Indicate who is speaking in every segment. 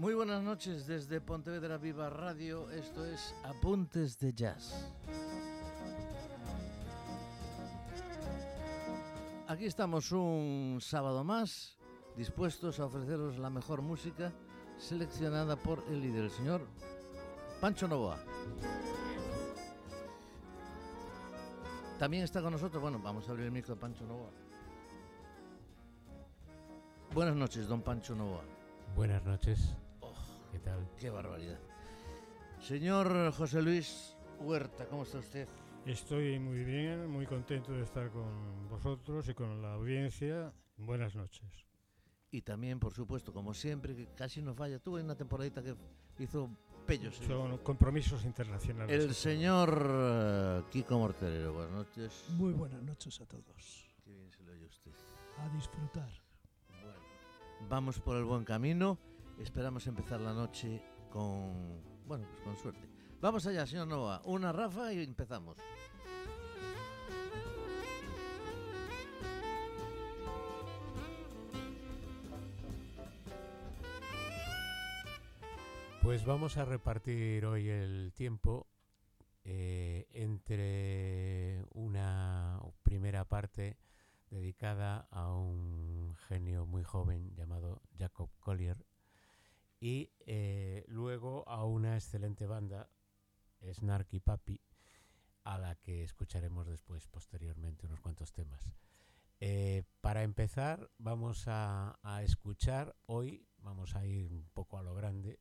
Speaker 1: Muy buenas noches desde Pontevedra Viva Radio. Esto es Apuntes de Jazz. Aquí estamos un sábado más, dispuestos a ofreceros la mejor música seleccionada por el líder, el señor Pancho Novoa. También está con nosotros, bueno, vamos a abrir el micro de Pancho Novoa. Buenas noches, don Pancho Novoa.
Speaker 2: Buenas noches. ¿Qué tal?
Speaker 1: Qué barbaridad. Señor José Luis Huerta, ¿cómo está usted?
Speaker 3: Estoy muy bien, muy contento de estar con vosotros y con la audiencia. Buenas noches.
Speaker 1: Y también, por supuesto, como siempre, que casi no falla. Tuve una temporadita que hizo pellos.
Speaker 3: Son compromisos internacionales.
Speaker 1: El señor eh, Kiko Morterero, buenas noches.
Speaker 4: Muy buenas noches a todos.
Speaker 1: Qué bien se lo oye usted.
Speaker 4: A disfrutar.
Speaker 1: Bueno, vamos por el buen camino. Esperamos empezar la noche con, bueno, pues con suerte. Vamos allá, señor Nova. Una rafa y empezamos.
Speaker 2: Pues vamos a repartir hoy el tiempo eh, entre una primera parte dedicada a un genio muy joven llamado Jacob Collier y eh, luego a una excelente banda, Snarky Papi, a la que escucharemos después, posteriormente, unos cuantos temas. Eh, para empezar, vamos a, escuchar hoy, vamos a ir un poco a lo grande,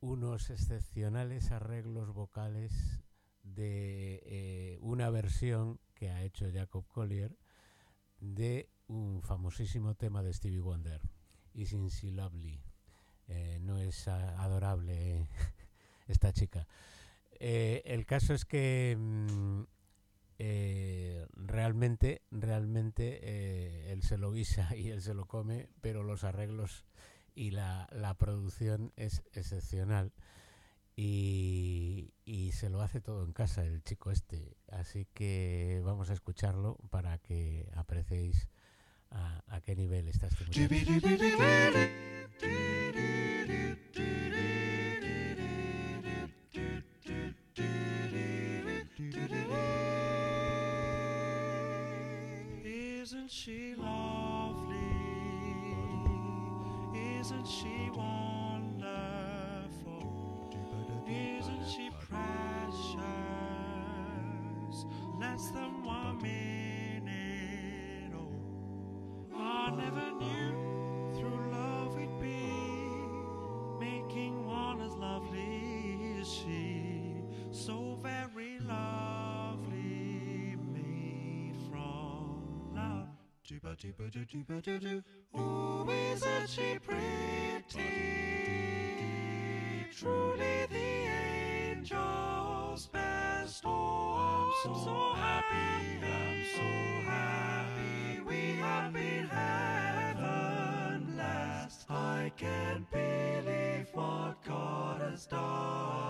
Speaker 2: unos excepcionales arreglos vocales de eh, una versión que ha hecho Jacob Collier de un famosísimo tema de Stevie Wonder, Is Lovely. Eh, no es adorable esta chica. Eh, el caso es que mm, eh, realmente, realmente eh, él se lo guisa y él se lo come, pero los arreglos y la, la producción es excepcional. Y, y, se lo hace todo en casa el chico este. Así que vamos a escucharlo para que apreciéis a, qué nivel está este.
Speaker 5: Isn't she wonderful? Isn't she precious? Dooba dooba doo dooba doo doo. Oh, isn't she pretty? Truly the angel's best. Oh, I'm so, happy, I'm so happy. We have been heaven blessed. I can't believe what God has done.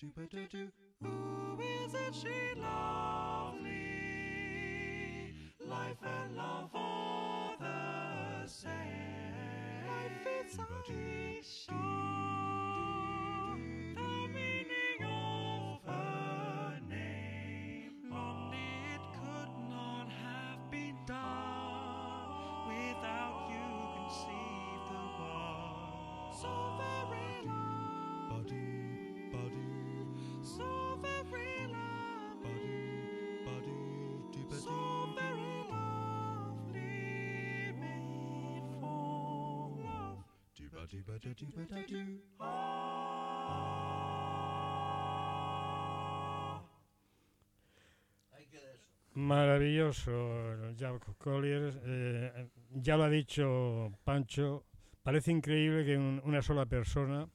Speaker 5: do ba do do. Who is it she lovely? Life and love all the same. Life is a
Speaker 3: Maravilloso, Jack Collier. Eh, ya lo ha dicho Pancho, parece increíble que una sola persona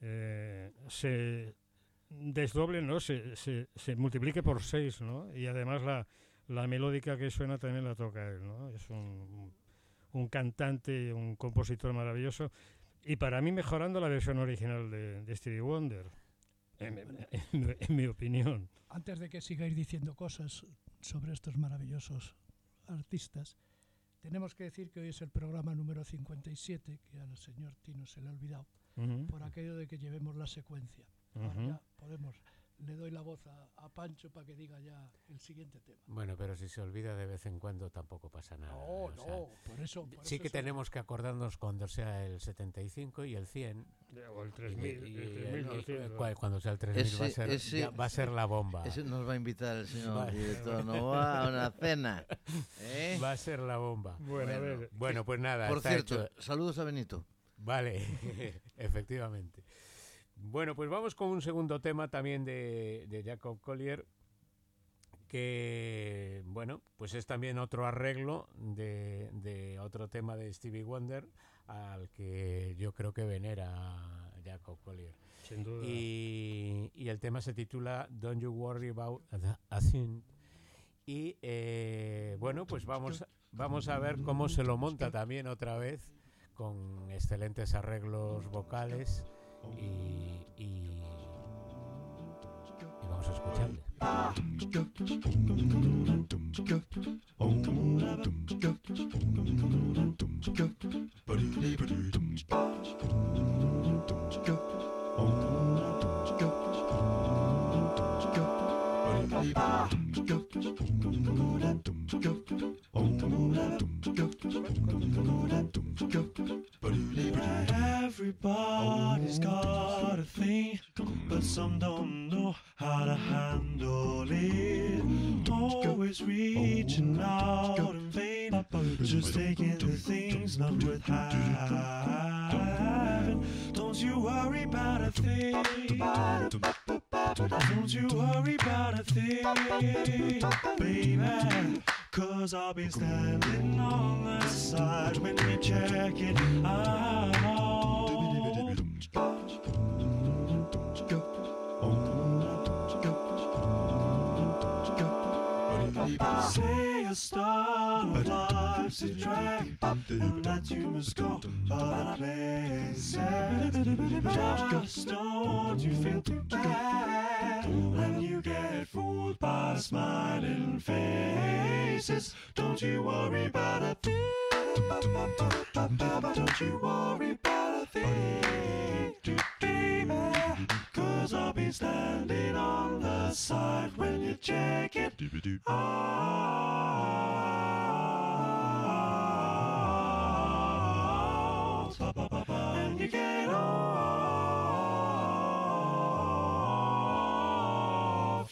Speaker 3: eh, se desdoble, ¿no? Se, multiplique por seis, ¿no? Y además la, la melódica que suena también la toca él, ¿no? Es un un cantante, un compositor maravilloso. Y para mí mejorando la versión original de, de Stevie Wonder, en, en- en mi opinión.
Speaker 4: Antes de que sigáis diciendo cosas sobre estos maravillosos artistas, tenemos que decir que hoy es el programa número 57, que al señor Tino se le ha olvidado,
Speaker 3: Ujú,
Speaker 4: por aquello de que llevemos la secuencia. Ahora
Speaker 3: ujú.
Speaker 4: ya podemos, le doy la voz a, a Pancho para que diga ya el siguiente tema.
Speaker 2: Bueno, pero si se olvida de vez en cuando tampoco pasa nada.
Speaker 4: No,
Speaker 2: o
Speaker 4: no,
Speaker 2: sea,
Speaker 4: por eso. por
Speaker 2: sí
Speaker 4: eso
Speaker 2: que
Speaker 4: es-
Speaker 2: tenemos que acordarnos cuando sea el 75 y el 100.
Speaker 3: O el
Speaker 2: y-
Speaker 3: 3000,
Speaker 2: y-
Speaker 3: el
Speaker 2: y-
Speaker 3: 3200.
Speaker 2: cua- cuando sea el 3000 va, a ser,
Speaker 1: ese-
Speaker 2: ya va a ser la bomba.
Speaker 1: Ese nos va a invitar el señor
Speaker 2: Vale.
Speaker 1: director Novoa a una cena. ¿eh?
Speaker 2: Va a ser la bomba.
Speaker 3: Bueno, a
Speaker 1: Bueno.
Speaker 3: ver,
Speaker 2: Bueno, pues nada,
Speaker 1: Por
Speaker 2: está
Speaker 1: cierto,
Speaker 2: hecho.
Speaker 1: saludos a Benito.
Speaker 2: Vale, efectivamente. Bueno, pues vamos con un segundo tema también de, de Jacob Collier, que, bueno, pues es también otro arreglo de, de otro tema de Stevie Wonder al que yo creo que venera Jacob Collier.
Speaker 3: sin duda.
Speaker 2: Y, y el tema se titula Don't You Worry About a Thing. Y eh, bueno, pues vamos, vamos a ver cómo se lo monta también otra vez con excelentes arreglos vocales y, y, y vamos a escucharle.
Speaker 5: Baby. Cause I'll be standing on the side when you check it out. Say a star of life's a drag, and that you must go other places. Just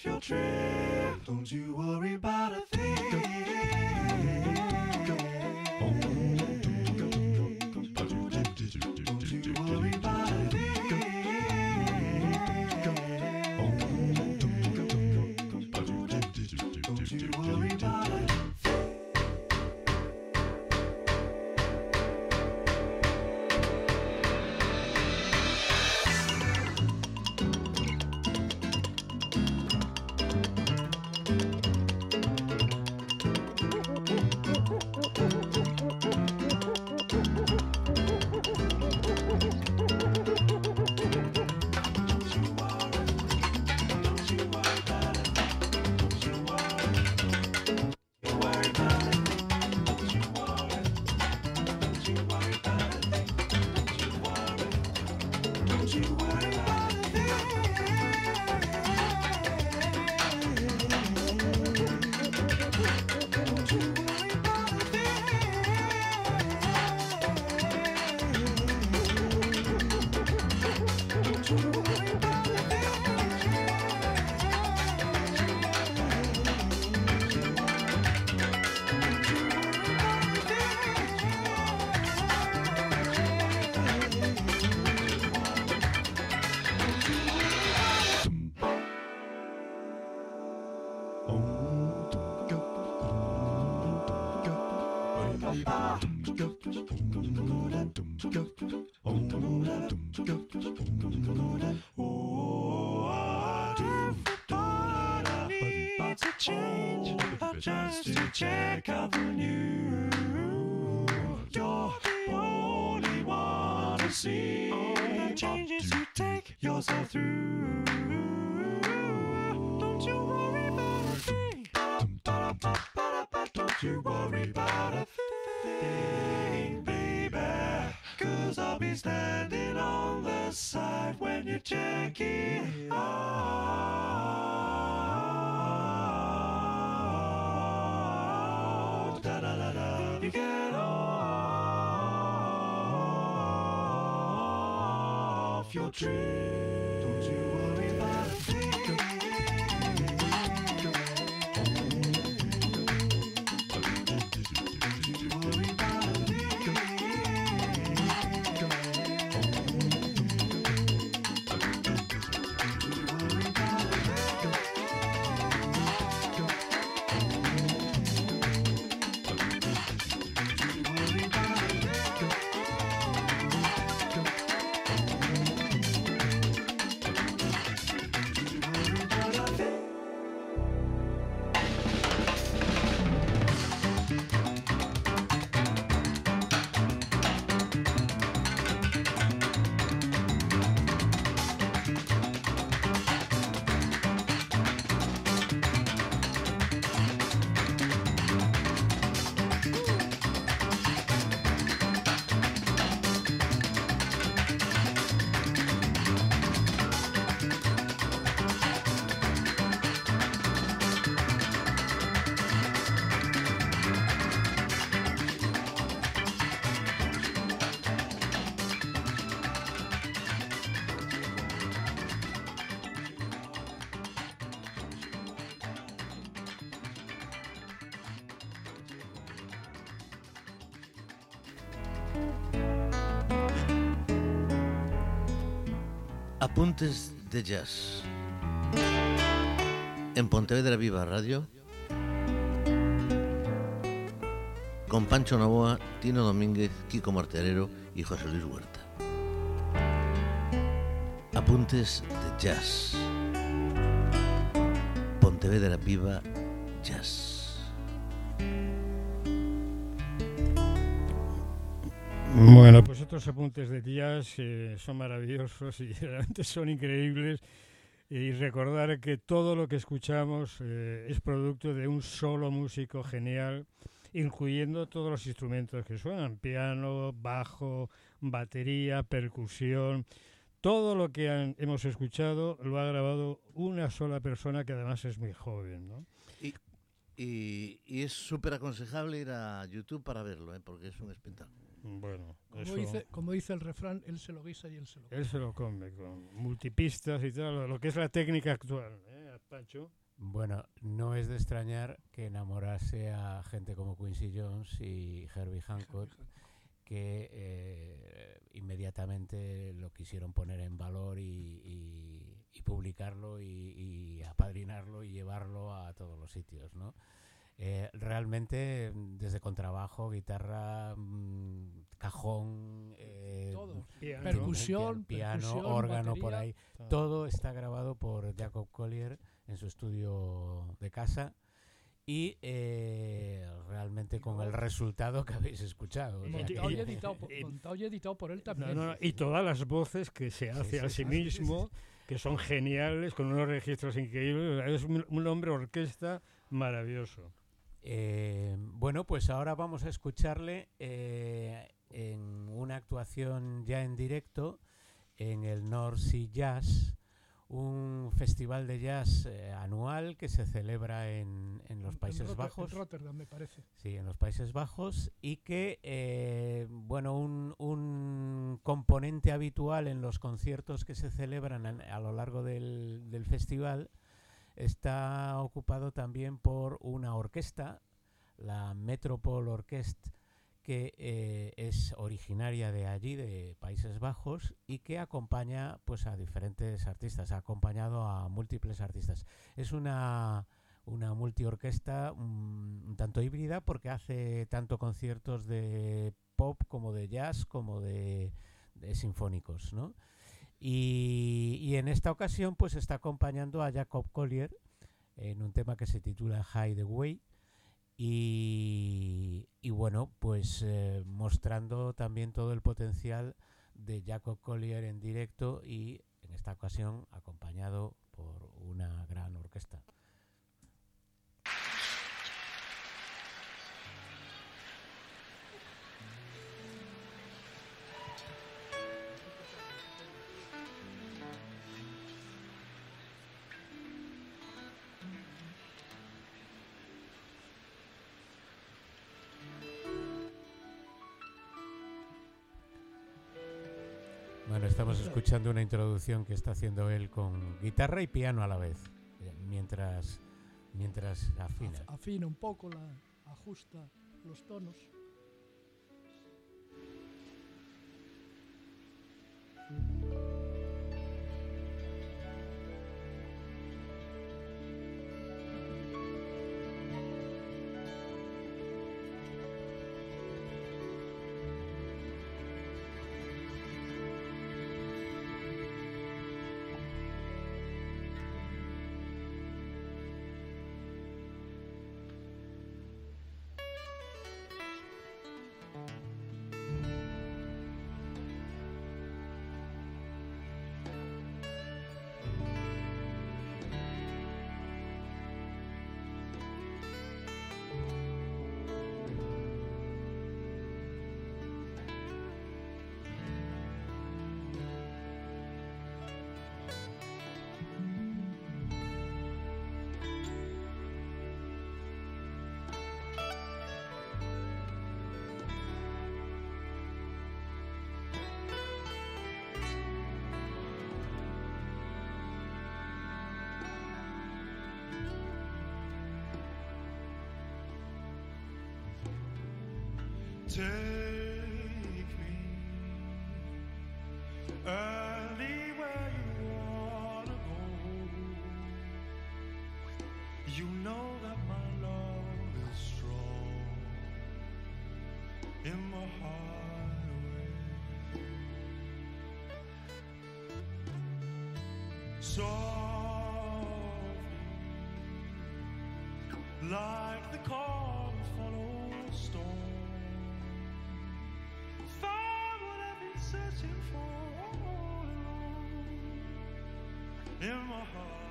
Speaker 5: off your trip. Don't you worry through. Don't you worry about a thing. Don't you worry about a thing, baby. Cause I'll be standing on the side when you check it out. Da da da da. You get off your tree. Don't you worry about a
Speaker 1: Apuntes de jazz. En Pontevedra Viva Radio. Con Pancho Novoa, Tino Domínguez, Kiko Marterero y José Luis Huerta. Apuntes de jazz. Pontevedra Viva Jazz.
Speaker 3: Bueno, pues estos apuntes de jazz eh, son maravillosos y realmente son increíbles. Y recordar que todo lo que escuchamos eh, es producto de un solo músico genial, incluyendo todos los instrumentos que suenan, piano, bajo, batería, percusión. Todo lo que han- hemos escuchado lo ha grabado una sola persona que además es muy joven. ¿no?
Speaker 1: Y, y es súper aconsejable ir a YouTube para verlo, ¿eh? porque es un espectáculo.
Speaker 3: Bueno,
Speaker 4: Como
Speaker 3: eso-
Speaker 4: dice, como dice el refrán, él se lo guisa y él se lo come.
Speaker 3: Él se lo come con multipistas y tal, lo- que es la técnica actual. ¿eh, Pancho?
Speaker 2: Bueno, no es de extrañar que enamorase a gente como Quincy Jones y Herbie Hancock, que eh, inmediatamente lo quisieron poner en valor y, y- y publicarlo y, y apadrinarlo y llevarlo a todos los sitios, ¿no? Eh, realmente, mm, desde contrabajo, guitarra, mm, cajón, eh,
Speaker 4: Todo.
Speaker 3: Piano.
Speaker 4: Percusión,
Speaker 2: piano,
Speaker 4: percusión,
Speaker 2: órgano por ahí. Todo está grabado por Jacob Collier en su estudio de casa y eh, realmente con el resultado que habéis escuchado. o sea
Speaker 3: Monti-
Speaker 2: que-
Speaker 4: Montado y editado, por,
Speaker 3: y-
Speaker 4: montado y editado por él también.
Speaker 3: no, no, y todas las voces que se hace
Speaker 2: sí,
Speaker 3: a sí
Speaker 2: sí, sí,
Speaker 3: mismo, que son geniales, con unos registros increíbles. Es un, un hombre orquesta maravilloso.
Speaker 2: Eh, bueno, pues ahora vamos a escucharle eh, en una actuación ya en directo en el North Sea Jazz, un festival de jazz eh, anual que se celebra en, en los
Speaker 4: En
Speaker 2: Países
Speaker 4: Rotter-
Speaker 2: Bajos.
Speaker 4: En Rotterdam, me parece.
Speaker 2: Sí, en los Países Bajos y que, bueno, un, un componente habitual en los conciertos que se celebran a, a lo largo del, del festival está ocupado también por una orquesta, la Metropol Orchestra, que eh, es originaria de allí, de Países Bajos, y que acompaña pues a diferentes artistas, ha acompañado a múltiples artistas. Es una una multiorquesta un, un tanto híbrida porque hace tanto conciertos de pop como de jazz como de, de sinfónicos, ¿no? Y, en esta ocasión pues está acompañando a Jacob Collier en un tema que se titula Hideaway y, y bueno, pues eh, mostrando también todo el potencial de Jacob Collier en directo y en esta ocasión acompañado por una gran orquesta. Estamos escuchando una introducción que está haciendo él con guitarra y piano a la vez, eh, mientras, mientras afina.
Speaker 4: Af- afina un poco, la, ajusta los tonos.
Speaker 6: Take me anywhere you wanna go. You know that my love is strong in my heart. Softly, in my heart.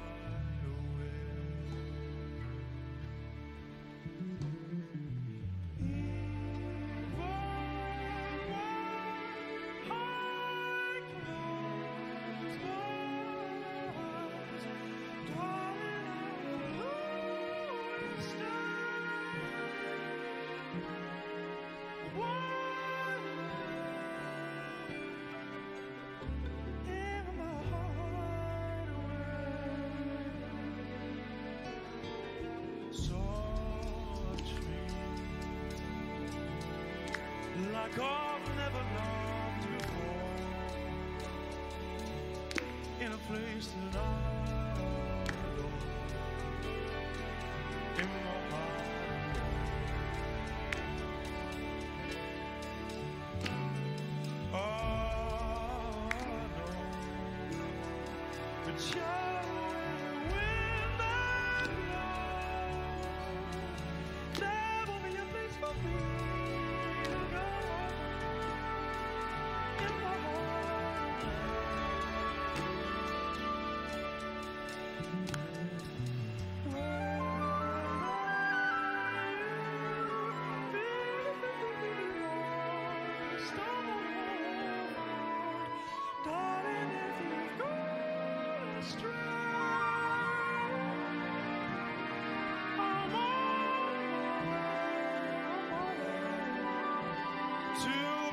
Speaker 6: Like I've never loved before, in a place that I adore, in my heart. Oh, no. But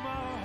Speaker 5: tomorrow.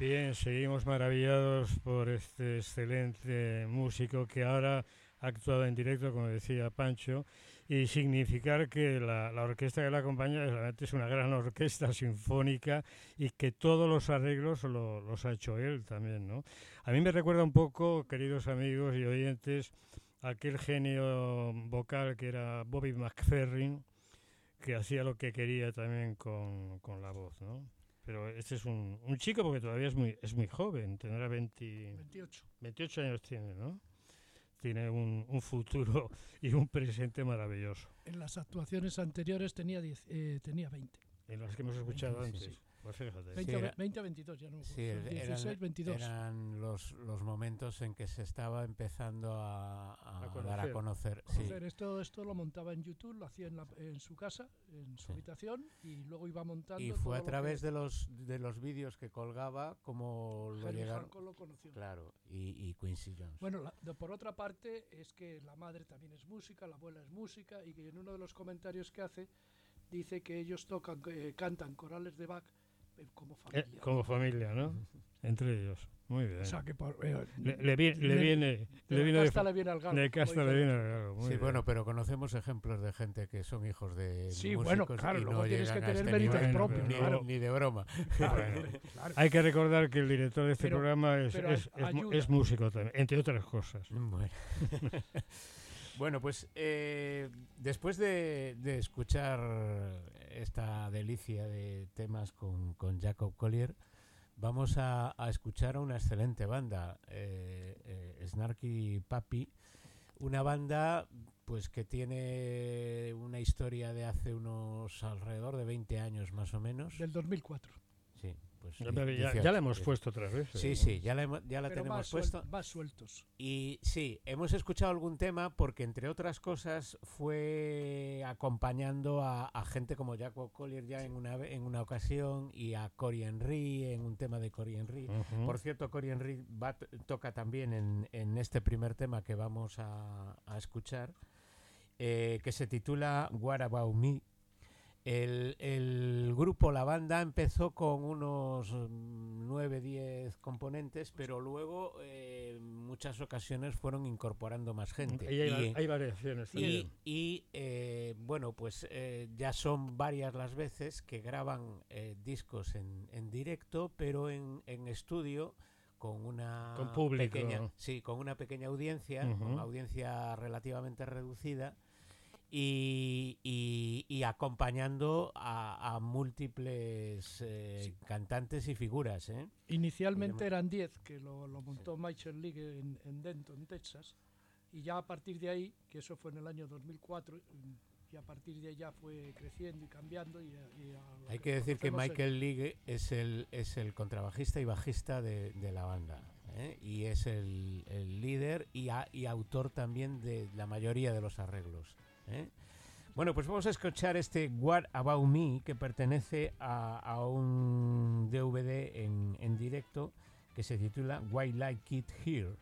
Speaker 3: Bien, seguimos maravillados por este excelente músico que ahora ha actuado en directo, como decía Pancho, y significar que la, la orquesta que la acompaña realmente es una gran orquesta sinfónica y que todos los arreglos lo- los ha hecho él también, ¿no? A mí me recuerda un poco, queridos amigos y oyentes, aquel genio vocal que era Bobby McFerrin, que hacía lo que quería también con, con la voz, ¿no? Pero este es un, un chico porque todavía es muy, es muy joven, tendrá 20,
Speaker 4: 28.
Speaker 3: 28 años tiene, ¿no? Tiene un, un futuro y un presente maravilloso.
Speaker 4: En las actuaciones anteriores tenía, 10, eh, tenía 20.
Speaker 3: En las que hemos escuchado
Speaker 2: Sí,
Speaker 3: antes.
Speaker 2: sí.
Speaker 3: Pues fíjate.
Speaker 4: 20,
Speaker 2: era-
Speaker 4: 20 a 22, ya no me
Speaker 2: Sí,
Speaker 4: acuerdo.
Speaker 2: eran-
Speaker 4: 16, 22.
Speaker 2: Eran los, los momentos en que se estaba empezando a, a
Speaker 3: A
Speaker 2: dar a conocer. sí.
Speaker 4: Conocer, esto, esto lo montaba en YouTube, lo hacía en, la- en su casa, en su
Speaker 2: Sí.
Speaker 4: habitación, y luego iba montando.
Speaker 2: Y fue a
Speaker 4: lo que
Speaker 2: través de los de los vídeos que colgaba como lo
Speaker 4: Harry
Speaker 2: llegaron.
Speaker 4: Hancock lo conoció.
Speaker 2: Claro, y, y Quincy Jones.
Speaker 4: Bueno, la- de- por otra parte, es que la madre también es música, la abuela es música, y que en uno de los comentarios que hace, dice que ellos tocan, eh, cantan corales de Bach como
Speaker 3: Eh,
Speaker 4: familia.
Speaker 3: como familia, ¿no? Entre ellos. Muy bien.
Speaker 4: O sea que por, eh,
Speaker 3: le, le vi- le
Speaker 4: de-
Speaker 3: viene,
Speaker 4: de
Speaker 3: le viene
Speaker 4: casta le viene al galgo.
Speaker 3: de casta le viene al galgo,
Speaker 2: sí,
Speaker 3: bien.
Speaker 2: bueno, pero conocemos ejemplos de gente que son hijos de
Speaker 4: Sí,
Speaker 2: músicos
Speaker 4: bueno, claro,
Speaker 2: y
Speaker 4: luego
Speaker 2: no
Speaker 4: tienes que tener
Speaker 2: este
Speaker 4: méritos
Speaker 3: propios,
Speaker 2: ni,
Speaker 4: claro.
Speaker 2: ni de broma.
Speaker 3: Bueno,
Speaker 4: Claro.
Speaker 3: hay que recordar que el director de este
Speaker 4: Pero-
Speaker 3: programa es,
Speaker 4: pero
Speaker 3: es,
Speaker 4: ay-
Speaker 3: es mu-
Speaker 4: ayuda.
Speaker 3: es músico también, entre otras cosas.
Speaker 2: Bueno, Bueno, pues eh, después de, escuchar esta delicia de temas con, con Jacob Collier, vamos a, a escuchar a una excelente banda, eh, eh, Snarky Papi, una banda pues que tiene una historia de hace unos alrededor de 20 años más o menos.
Speaker 4: Del 2004.
Speaker 2: Pues
Speaker 3: Ya,
Speaker 2: di-
Speaker 3: ya- ya
Speaker 2: 18,
Speaker 3: la hemos puesto otras veces.
Speaker 2: Sí,
Speaker 3: ¿no?
Speaker 2: sí, ya la, hemos- ya la
Speaker 4: Pero
Speaker 2: tenemos
Speaker 4: más, suel-
Speaker 2: puesto.
Speaker 4: más sueltos.
Speaker 2: Y sí, hemos escuchado algún tema porque, entre otras cosas, fue acompañando a, a gente como Jacob Collier ya en una, en una ocasión y a Cory Henry en un tema de Cory Henry. Por cierto, Cory Henry va- toca también en, en este primer tema que vamos a, a escuchar, eh, que se titula What About Me. El, el grupo, la banda, empezó con unos 9-10 componentes, pero luego eh, en muchas ocasiones fueron incorporando más gente.
Speaker 3: Y hay,
Speaker 2: Y-
Speaker 3: hay variaciones
Speaker 2: y,
Speaker 3: también.
Speaker 2: y, eh, bueno, pues eh, ya son varias las veces que graban eh, discos en, en directo, pero en, en estudio con una
Speaker 3: Con público.
Speaker 2: pequeña, sí, con una pequeña audiencia,
Speaker 3: Ujú.
Speaker 2: una audiencia relativamente reducida. Y, y- y acompañando a, a múltiples eh, cantantes y figuras. ¿eh?
Speaker 4: Inicialmente eran 10, que lo, lo montó Michael League en, en Denton, Texas. Y ya a partir de ahí, que eso fue en el año 2004, mm, y a partir de ahí ya fue creciendo y cambiando. Y, y
Speaker 2: Hay que decir que
Speaker 4: conocemos en-
Speaker 2: Michael League es el, es el contrabajista y bajista de, de la banda. ¿eh? Y es el, el líder y, a- y autor también de la mayoría de los arreglos. ¿Eh? Bueno, pues vamos a escuchar este What About Me que pertenece a, un DVD en directo que se titula Why Like It Here.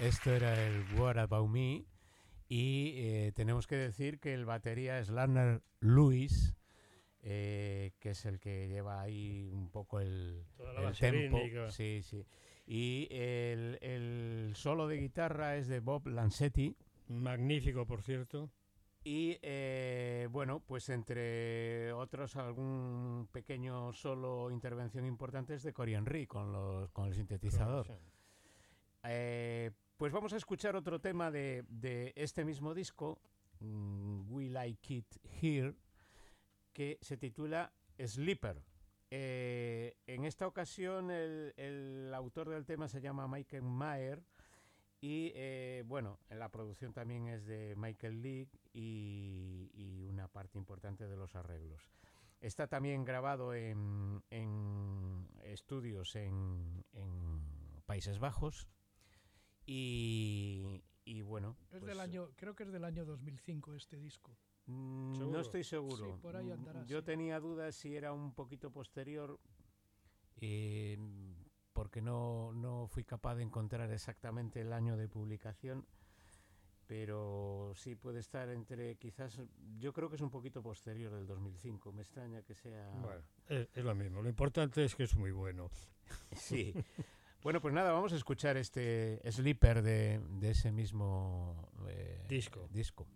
Speaker 2: Esto era el What About Me. Y eh, tenemos que decir que el batería es Lerner Lewis, eh, que es el que lleva ahí un poco el, el tempo. Sí, sí. Y el, el solo de guitarra es de Bob Lancetti.
Speaker 3: Magnífico, por cierto.
Speaker 2: Y eh, bueno, pues entre otros algún pequeño solo intervención importante es de Cory Henry con, los, con el sintetizador. Eh, pues vamos a escuchar otro tema de, este mismo disco, mm, We Like It Here, que se titula Sleeper. Eh, en esta ocasión el, autor del tema se llama Michael Mayer y eh, bueno, en la producción también es de Michael League y, una parte importante de los arreglos. Está también grabado en, estudios en Países Bajos y, y bueno.
Speaker 4: Es
Speaker 2: pues,
Speaker 4: del año, creo que es del año 2005 este disco.
Speaker 2: mm,
Speaker 3: ¿Seguro?
Speaker 2: No estoy seguro.
Speaker 4: Sí, por ahí
Speaker 2: Mm,
Speaker 4: andará,
Speaker 2: Yo
Speaker 4: sí.
Speaker 2: tenía dudas si era un poquito posterior, eh, porque no, no fui capaz de encontrar exactamente el año de publicación, pero sí puede estar entre, quizás, yo creo que es un poquito posterior del 2005. Me extraña que sea.
Speaker 3: Bueno, es, es lo mismo. Lo importante es que es muy bueno.
Speaker 2: Sí. Bueno, pues nada, vamos a escuchar este Sleeper de, de ese mismo eh,
Speaker 3: Disco.
Speaker 2: disco.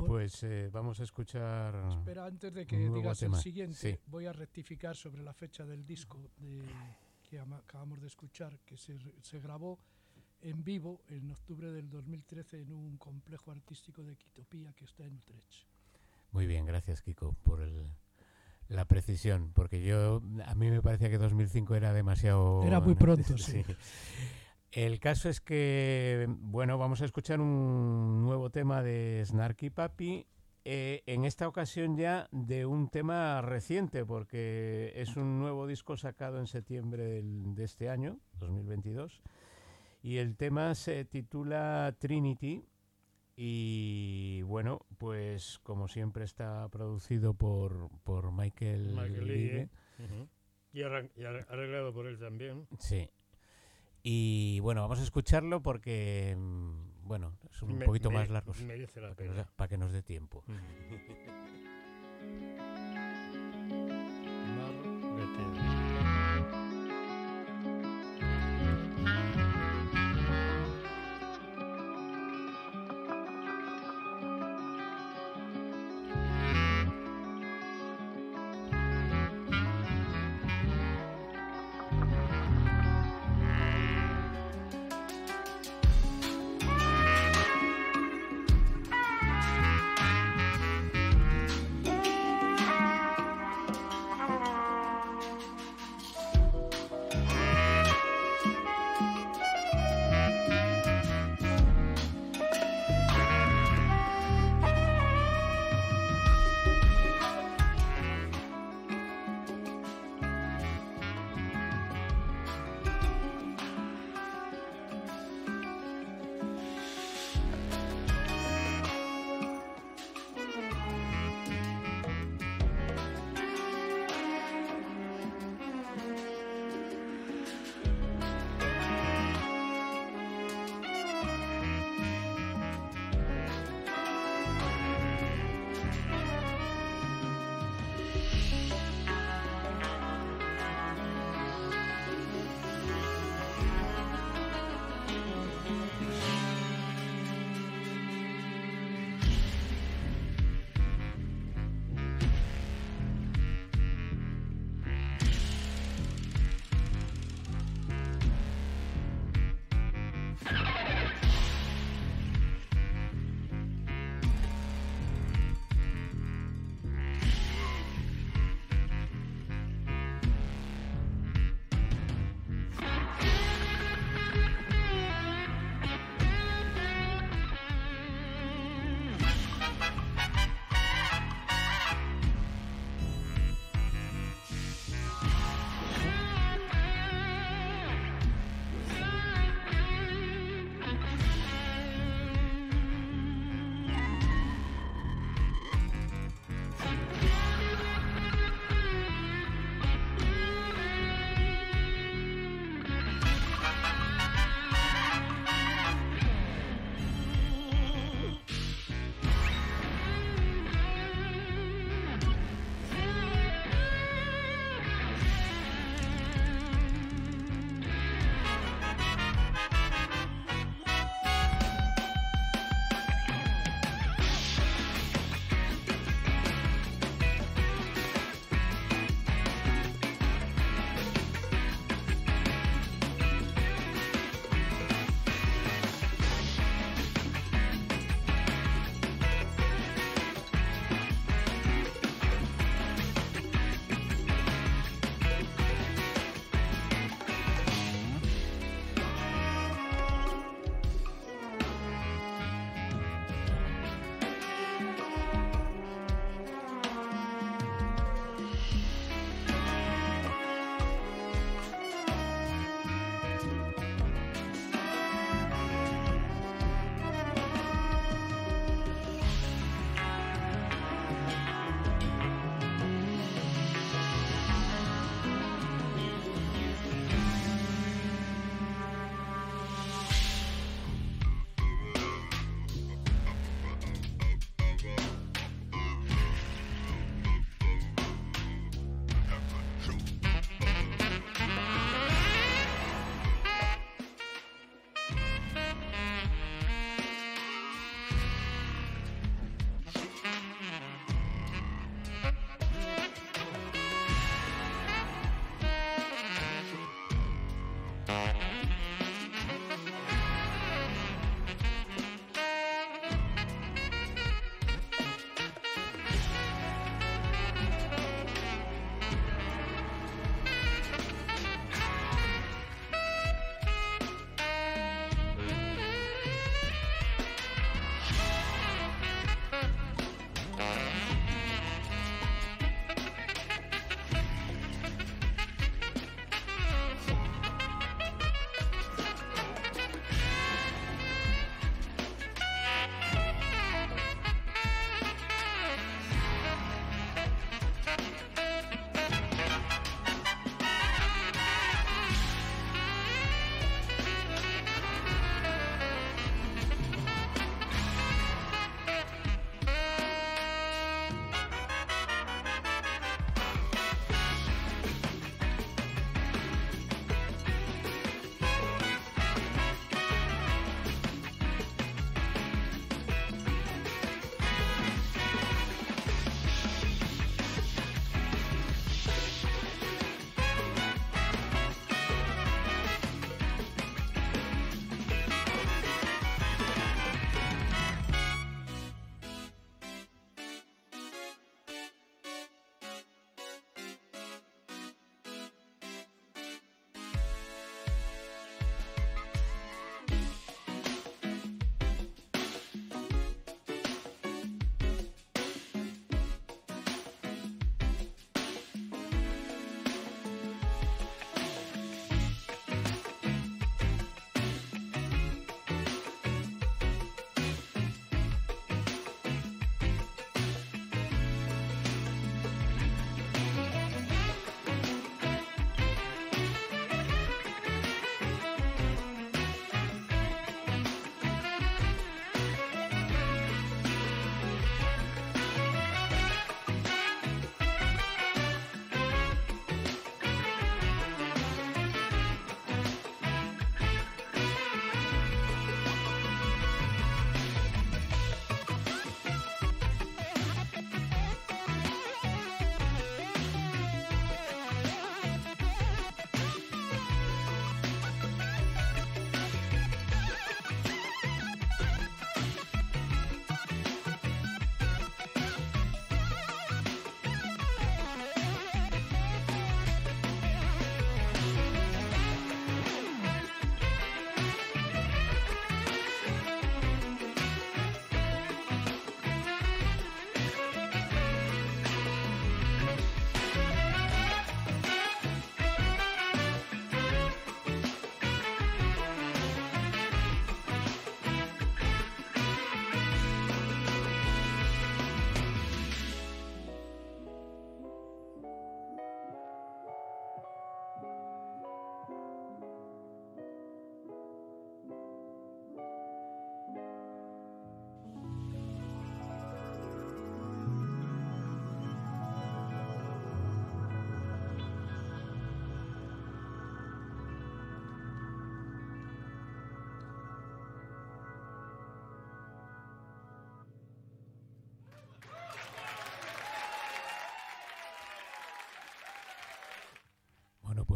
Speaker 2: Bueno, pues eh, vamos a escuchar.
Speaker 4: Espera, antes de que digas
Speaker 2: tema.
Speaker 4: el siguiente,
Speaker 2: Sí.
Speaker 4: voy a rectificar sobre la fecha del disco de- que acabamos de escuchar, que se, se grabó en vivo en octubre del 2013 en un complejo artístico de Quitopía que está en Utrecht.
Speaker 2: Muy bien, gracias Kiko por el- la precisión, porque yo a mí me parecía que 2005 era demasiado.
Speaker 4: Era muy pronto, sí.
Speaker 2: El caso es que, bueno, vamos a escuchar un nuevo tema de Snarky Papi. eh, en esta ocasión ya de un tema reciente, porque es un nuevo disco sacado en septiembre del- de este año, 2022. Y el tema se titula Trinity. Y bueno, pues como siempre está producido por, por Michael,
Speaker 3: Michael
Speaker 2: Ligue.
Speaker 3: ¿eh? Y, arreglado por él también.
Speaker 2: Sí. Y bueno, vamos a escucharlo porque, mm, bueno, es un
Speaker 3: Me-
Speaker 2: poquito
Speaker 3: me-
Speaker 2: más largo.
Speaker 3: Merece la
Speaker 2: Para que, nos,
Speaker 3: pena.
Speaker 2: para que nos dé tiempo.
Speaker 3: Mar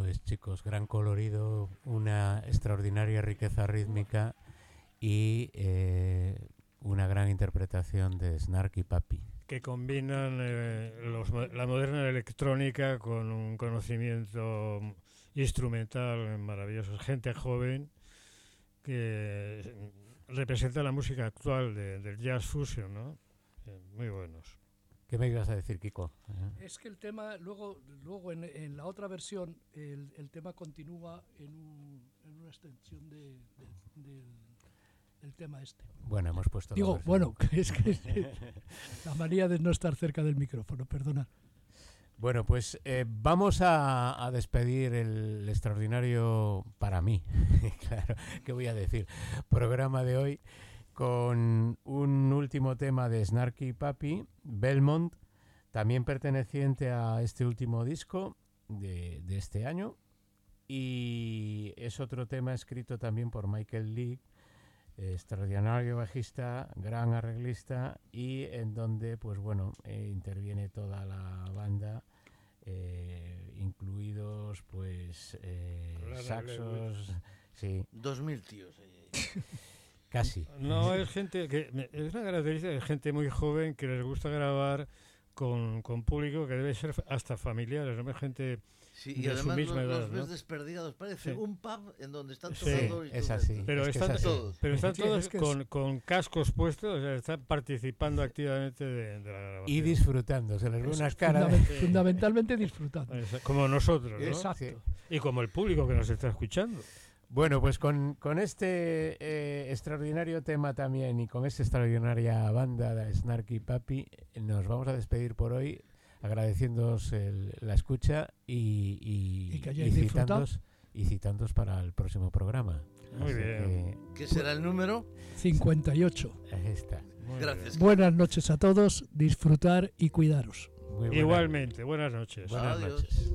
Speaker 2: pues chicos, gran colorido, una extraordinaria riqueza rítmica y eh, una gran interpretación de Snarky Papi.
Speaker 3: que combinan eh, los la moderna electrónica con un conocimiento instrumental maravilloso. Gente joven que representa la música actual de- del jazz fusion, ¿no? Eh, muy buenos.
Speaker 2: ¿Qué me ibas a decir, Kiko?
Speaker 4: Es que el tema, luego, luego en, en la otra versión, el, el tema continúa en, un- en una extensión de, de- del, del tema este.
Speaker 2: Bueno, hemos puesto...
Speaker 4: Digo, bueno, que es que la manía de no estar cerca del micrófono, perdona.
Speaker 2: Bueno, pues eh, vamos a, a despedir el extraordinario, para mí, claro, ¿qué voy a decir? Programa de hoy con un último tema de Snarky Papi, Belmont, también perteneciente a este último disco de, de este año. Y es otro tema escrito también por Michael Lee, extraordinario bajista, gran arreglista y en donde, pues bueno, eh, interviene toda la banda, eh, incluidos, pues, eh, saxos, sí,
Speaker 1: Dos mil tíos.
Speaker 2: casi.
Speaker 3: No, es gente que me- es una característica de gente muy joven que les gusta grabar con, con público que debe ser hasta familiares, ¿no? Gente
Speaker 1: Sí,
Speaker 3: De
Speaker 1: y
Speaker 3: su
Speaker 1: además
Speaker 3: misma
Speaker 1: los,
Speaker 3: edad,
Speaker 1: los ves
Speaker 3: ¿no?
Speaker 1: desperdigados. Parece
Speaker 3: Sí.
Speaker 1: un pub en donde están
Speaker 3: Sí,
Speaker 1: tocando
Speaker 2: es así.
Speaker 3: Pero
Speaker 2: es que es
Speaker 3: están
Speaker 2: así.
Speaker 1: Todos.
Speaker 3: Pero están
Speaker 4: Sí,
Speaker 3: todos
Speaker 4: es que es-
Speaker 3: con, con cascos puestos, o sea, están participando activamente de, de la grabación.
Speaker 2: Y disfrutando, se les ve unas caras.
Speaker 4: fundamen-
Speaker 3: Sí.
Speaker 4: fundamentalmente disfrutando.
Speaker 3: Como nosotros, ¿no?
Speaker 4: Exacto.
Speaker 2: Sí.
Speaker 3: Y como el público que nos está escuchando.
Speaker 2: Bueno, pues con, con este eh, extraordinario tema también y con esta extraordinaria banda de Snarky Papi, nos vamos a despedir por hoy agradeciéndoos el- la escucha y, y,
Speaker 4: Y que
Speaker 2: citándoos para el próximo programa.
Speaker 3: Muy
Speaker 2: Así
Speaker 3: bien.
Speaker 1: ¿Qué será el número?
Speaker 4: 58.
Speaker 2: que ahí está.
Speaker 3: Muy
Speaker 1: Gracias.
Speaker 4: Buenas noches a todos, disfrutar y cuidaros.
Speaker 2: Muy
Speaker 3: bien.
Speaker 2: buena-
Speaker 3: Igualmente, buenas noches.
Speaker 2: Buenas
Speaker 1: Adiós.
Speaker 2: noches.